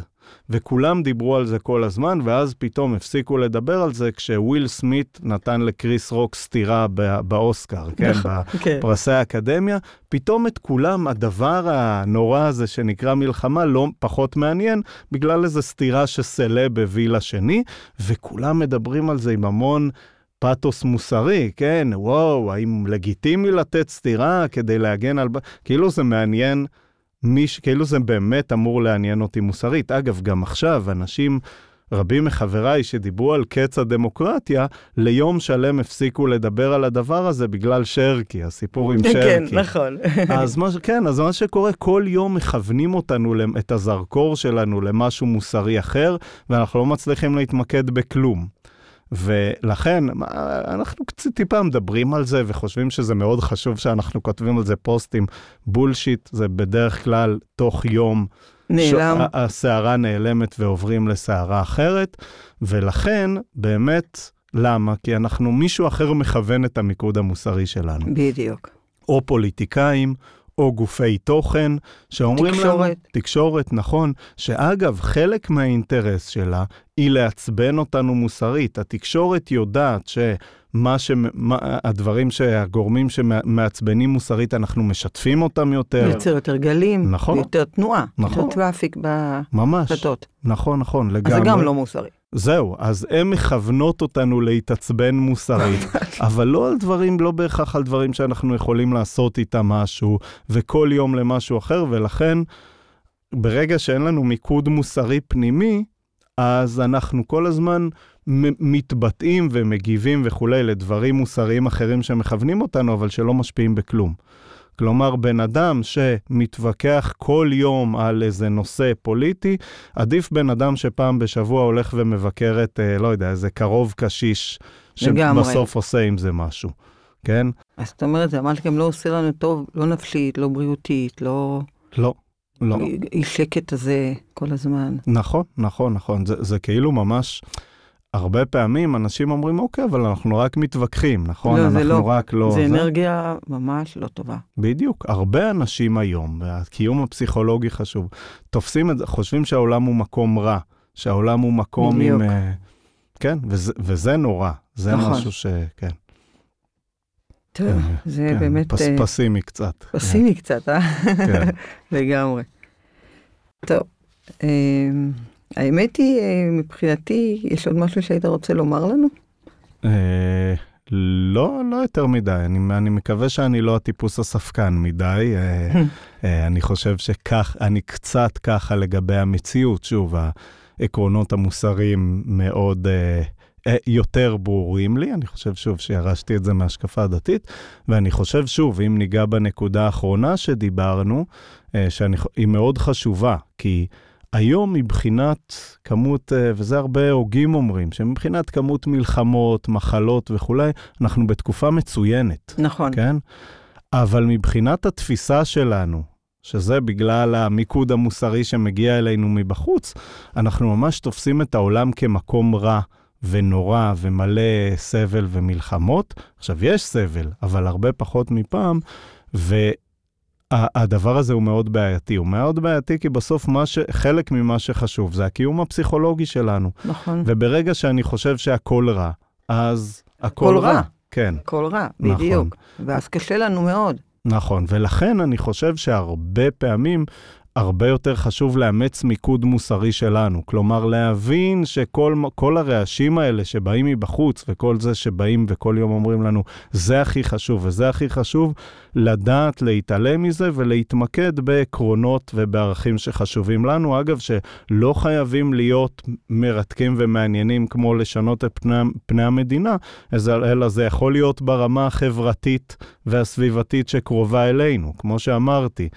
Speaker 3: וכולם דיברו על זה כל הזמן, ואז פתאום הפסיקו לדבר על זה כשוויל סמית נתן לקריס רוק סטירה באוסקר, כן? ב-
Speaker 1: כן.
Speaker 3: פרסי האקדמיה, פתאום את כולם הדבר הנורא הזה שנקרא מלחמה לא פחות מעניין, בגלל איזו סתירה שסלב הביא לשני, וכולם מדברים על זה עם המון פתוס מוסרי, כן, וואו, האם לגיטימי לתת סתירה כדי להגן על... כאילו זה מעניין, מיש... כאילו זה באמת אמור לעניין אותי מוסרית. אגב, גם עכשיו, אנשים... רבים מחבריי שדיברו על קץ הדמוקרטיה, ליום שלם הפסיקו לדבר על הדבר הזה בגלל שרקי, הסיפור עם
Speaker 1: כן,
Speaker 3: שרקי.
Speaker 1: נכון.
Speaker 3: אז מה, כן, אז מה שקורה, כל יום מכוונים אותנו, את הזרקור שלנו למשהו מוסרי אחר, ואנחנו לא מצליחים להתמקד בכלום. ולכן, אנחנו קצת טיפה מדברים על זה וחושבים שזה מאוד חשוב שאנחנו כותבים על זה פוסטים. בולשיט זה בדרך כלל תוך יום.
Speaker 1: נעלם.
Speaker 3: הסערה נעלמת ועוברים לסערה אחרת, ולכן, באמת, למה? כי אנחנו, מישהו אחר מכוון את המיקוד המוסרי שלנו.
Speaker 1: בדיוק.
Speaker 3: או פוליטיקאים, או גופי תוכן, שאומרים
Speaker 1: תקשורת.
Speaker 3: לנו... תקשורת, נכון. שאגב, חלק מהאינטרס שלה היא לעצבן אותנו מוסרית. התקשורת יודעת שמה ש... מה... הדברים שהגורמים שמעצבנים מוסרית, אנחנו משתפים אותם יותר.
Speaker 1: יוצר יותר גלים,
Speaker 3: נכון.
Speaker 1: ויותר תנועה,
Speaker 3: נכון.
Speaker 1: יותר traffic
Speaker 3: ממש.
Speaker 1: ברשתות.
Speaker 3: נכון, נכון, לגמרי.
Speaker 1: אז זה גם לא מוסרי.
Speaker 3: זהו, אז הן מכוונות אותנו להתעצבן מוסרית, אבל לא על דברים, לא בהכרח על דברים שאנחנו יכולים לעשות איתם משהו, וכל יום למשהו אחר, ולכן, ברגע שאין לנו מיקוד מוסרי פנימי, אז אנחנו כל הזמן מתבטאים ומגיבים וכולי לדברים מוסריים אחרים שמכוונים אותנו, אבל שלא משפיעים בכלום. כלומר, בן אדם שמתווכח כל יום על איזה נושא פוליטי, עדיף בן אדם שפעם בשבוע הולך ומבקר את, אה, לא יודע, איזה קרוב קשיש. שבסוף עושה עם זה משהו, כן?
Speaker 1: אז זאת אומרת, זה ממש גם לא עושה לנו טוב, לא נפשית, לא בריאותית, לא...
Speaker 3: לא, לא.
Speaker 1: אי שקט הזה כל הזמן.
Speaker 3: נכון, נכון, נכון. זה, זה כאילו ממש... הרבה פעמים אנשים אומרים, אוקיי, אבל אנחנו רק מתווכחים, נכון?
Speaker 1: לא, זה
Speaker 3: אנחנו
Speaker 1: לא.
Speaker 3: רק לא...
Speaker 1: זה אנרגיה ממש לא טובה.
Speaker 3: בדיוק. הרבה אנשים היום, והקיום הפסיכולוגי חשוב, תופסים את זה, חושבים שהעולם הוא מקום רע. שהעולם הוא מקום
Speaker 1: בדיוק.
Speaker 3: עם... אה, כן, וזה, וזה נורא, זה
Speaker 1: נכון.
Speaker 3: משהו ש... כן.
Speaker 1: טוב,
Speaker 3: אה,
Speaker 1: זה
Speaker 3: כן,
Speaker 1: באמת
Speaker 3: פס,
Speaker 1: אה,
Speaker 3: פסימי קצת.
Speaker 1: פסימי קצת, אה?
Speaker 3: כן.
Speaker 1: לגמרי. טוב, אה, האמת היא, אה, מבחינתי, יש עוד משהו שהיית רוצה לומר לנו?
Speaker 3: אה, לא, לא יותר מדי. אני, אני מקווה שאני לא הטיפוס הספקן מדי. אה, אני חושב שכך, אני קצת ככה לגבי המציאות. שוב, העקרונות המוסריים מאוד יותר ברורים לי. אני חושב שוב שירשתי את זה מהשקפה הדתית. ואני חושב שוב, אם ניגע בנקודה האחרונה שדיברנו, שהיא מאוד חשובה, כי... היום מבחינת כמות, אה, וזה הרבה הוגים אומרים, שמבחינת כמות מלחמות, מחלות וכולי, אנחנו בתקופה מצוינת,
Speaker 1: נכון.
Speaker 3: כן? אבל מבחינת התפיסה שלנו, שזה בגלל המיקוד המוסרי שמגיע אלינו מבחוץ, אנחנו ממש תופסים את העולם כמקום רע ונורא ומלא סבל ומלחמות. עכשיו, יש סבל, אבל הרבה פחות מפעם, ו... הדבר הזה הוא מאוד בעייתי. הוא מאוד בעייתי כי בסוף ש... חלק ממה שחשוב זה הקיום הפסיכולוגי שלנו.
Speaker 1: נכון.
Speaker 3: וברגע שאני חושב שהכל רע, אז הכל
Speaker 1: הכל
Speaker 3: רע.
Speaker 1: רע.
Speaker 3: כן.
Speaker 1: הכל רע,
Speaker 3: נכון.
Speaker 1: בדיוק. ואז קשה לנו מאוד.
Speaker 3: נכון, ולכן אני חושב שהרבה פעמים הרבה יותר חשוב לאמץ מיקוד מוסרי שלנו. כלומר, להבין שכל כל הרעשים האלה שבאים מבחוץ, וכל זה שבאים וכל יום אומרים לנו, זה הכי חשוב וזה הכי חשוב, לדעת להתעלם מזה ולהתמקד בעקרונות ובערכים שחשובים לנו. אגב, שלא חייבים להיות מרתקים ומעניינים כמו לשנות את פני, פני המדינה, אלא זה יכול להיות ברמה החברתית והסביבתית שקרובה אלינו, כמו שאמרתי.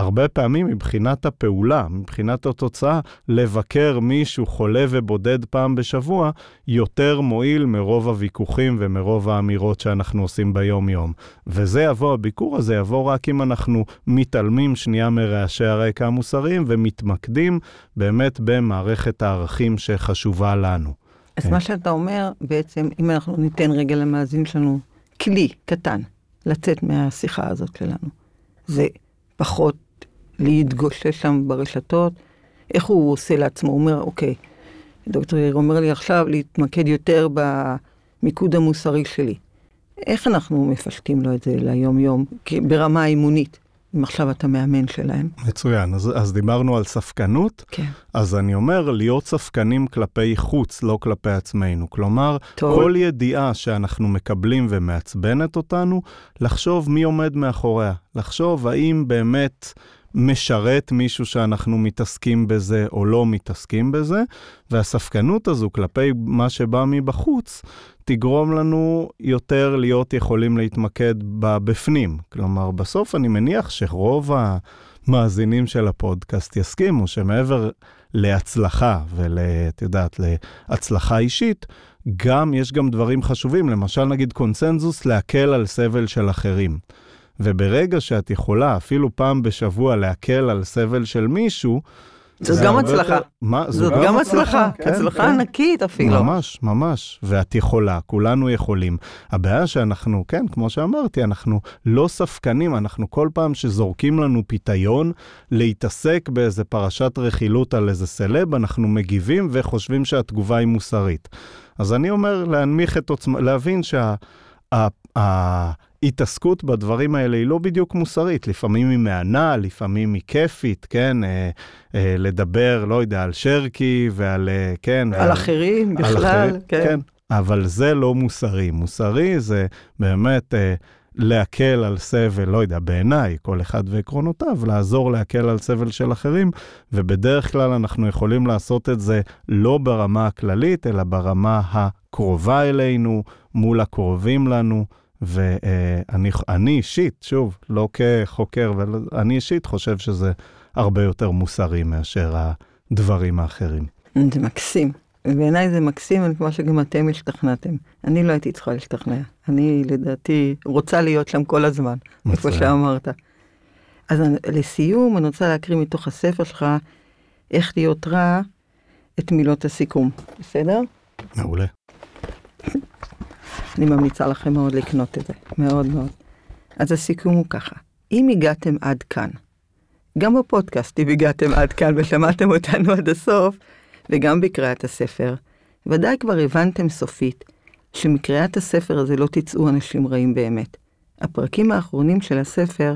Speaker 3: הרבה פעמים מבחינת הפעולה, מבחינת התוצאה, לבקר מישהו חולה ובודד פעם בשבוע, יותר מועיל מרוב הוויכוחים ומרוב האמירות שאנחנו עושים ביום-יום. וזה יבוא, הביקור הזה יבוא רק אם אנחנו מתעלמים שנייה מרעשי הרקע המוסריים ומתמקדים באמת במערכת הערכים שחשובה לנו.
Speaker 1: אז מה שאתה אומר, בעצם, אם אנחנו ניתן רגע למאזין שלנו כלי קטן לצאת מהשיחה הזאת שלנו, זה פחות להתגושש שם ברשתות. איך הוא עושה לעצמו? הוא אומר, אוקיי, דוקטור יאיר אומר לי עכשיו להתמקד יותר במיקוד המוסרי שלי. איך אנחנו מפשטים לו את זה ליום-יום, ברמה האימונית, אם עכשיו אתה מאמן שלהם?
Speaker 3: מצוין, אז, אז דיברנו על ספקנות.
Speaker 1: כן.
Speaker 3: אז אני אומר, להיות ספקנים כלפי חוץ, לא כלפי עצמנו. כלומר,
Speaker 1: טוב.
Speaker 3: כל ידיעה שאנחנו מקבלים ומעצבנת אותנו, לחשוב מי עומד מאחוריה. לחשוב האם באמת... משרת מישהו שאנחנו מתעסקים בזה או לא מתעסקים בזה, והספקנות הזו כלפי מה שבא מבחוץ, תגרום לנו יותר להיות יכולים להתמקד בבפנים. כלומר, בסוף אני מניח שרוב המאזינים של הפודקאסט יסכימו שמעבר להצלחה ואת יודעת, להצלחה אישית, גם יש גם דברים חשובים, למשל נגיד קונצנזוס להקל על סבל של אחרים. וברגע שאת יכולה אפילו פעם בשבוע להקל על סבל של מישהו,
Speaker 1: זאת גם הצלחה.
Speaker 3: מה?
Speaker 1: זאת גם הצלחה,
Speaker 3: כן,
Speaker 1: הצלחה
Speaker 3: כן.
Speaker 1: ענקית אפילו.
Speaker 3: ממש, ממש. ואת יכולה, כולנו יכולים. הבעיה שאנחנו, כן, כמו שאמרתי, אנחנו לא ספקנים, אנחנו כל פעם שזורקים לנו פיתיון להתעסק באיזה פרשת רכילות על איזה סלב, אנחנו מגיבים וחושבים שהתגובה היא מוסרית. אז אני אומר להנמיך את עוצמה, להבין שה... התעסקות בדברים האלה היא לא בדיוק מוסרית, לפעמים היא מהנה, לפעמים היא כיפית, כן? אה, אה, לדבר, לא יודע, על שרקי ועל, אה, כן?
Speaker 1: על
Speaker 3: ועל,
Speaker 1: אחרים
Speaker 3: על
Speaker 1: בכלל,
Speaker 3: אחרים,
Speaker 1: כן.
Speaker 3: כן. אבל זה לא מוסרי. מוסרי זה באמת אה, להקל על סבל, לא יודע, בעיניי, כל אחד ועקרונותיו, לעזור להקל על סבל של אחרים, ובדרך כלל אנחנו יכולים לעשות את זה לא ברמה הכללית, אלא ברמה הקרובה אלינו, מול הקרובים לנו. ואני אישית, שוב, לא כחוקר, אני אישית חושב שזה הרבה יותר מוסרי מאשר הדברים האחרים.
Speaker 1: זה מקסים. בעיניי זה מקסים, כמו שגם אתם השתכנעתם. אני לא הייתי צריכה להשתכנע. אני, לדעתי, רוצה להיות שם כל הזמן, איפה שאמרת. אז לסיום, אני רוצה להקריא מתוך הספר שלך, איך להיות רע, את מילות הסיכום. בסדר?
Speaker 3: מעולה.
Speaker 1: אני ממליצה לכם מאוד לקנות את זה, מאוד מאוד. אז הסיכום הוא ככה, אם הגעתם עד כאן, גם בפודקאסט אם הגעתם עד כאן ושמעתם אותנו עד הסוף, וגם בקריאת הספר, ודאי כבר הבנתם סופית שמקריאת הספר הזה לא תצאו אנשים רעים באמת. הפרקים האחרונים של הספר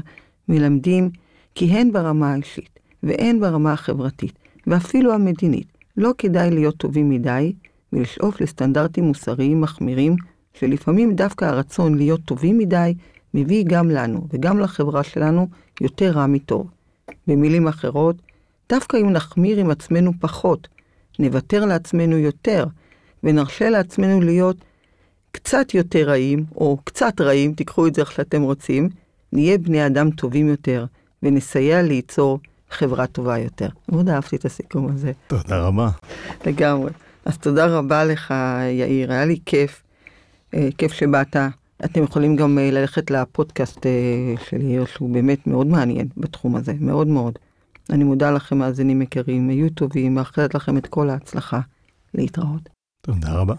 Speaker 1: מלמדים כי הן ברמה האישית והן ברמה החברתית ואפילו המדינית לא כדאי להיות טובים מדי ולשאוף לסטנדרטים מוסריים מחמירים, שלפעמים דווקא הרצון להיות טובים מדי מביא גם לנו וגם לחברה שלנו יותר רע מטוב. במילים אחרות, דווקא אם נחמיר עם עצמנו פחות, נוותר לעצמנו יותר, ונרשה לעצמנו להיות קצת יותר רעים, או קצת רעים, תיקחו את זה איך שאתם רוצים, נהיה בני אדם טובים יותר, ונסייע ליצור חברה טובה יותר. מאוד אהבתי את הסיכום הזה.
Speaker 3: תודה רבה.
Speaker 1: לגמרי. אז תודה רבה לך, יאיר, היה לי כיף. אה, כיף שבאת. אתם יכולים גם אה, ללכת לפודקאסט אה, של יאיר, שהוא באמת מאוד מעניין בתחום הזה, מאוד מאוד. אני מודה לכם, מאזינים יקרים, היו טובים, מאחלת לכם את כל ההצלחה. להתראות.
Speaker 3: תודה רבה.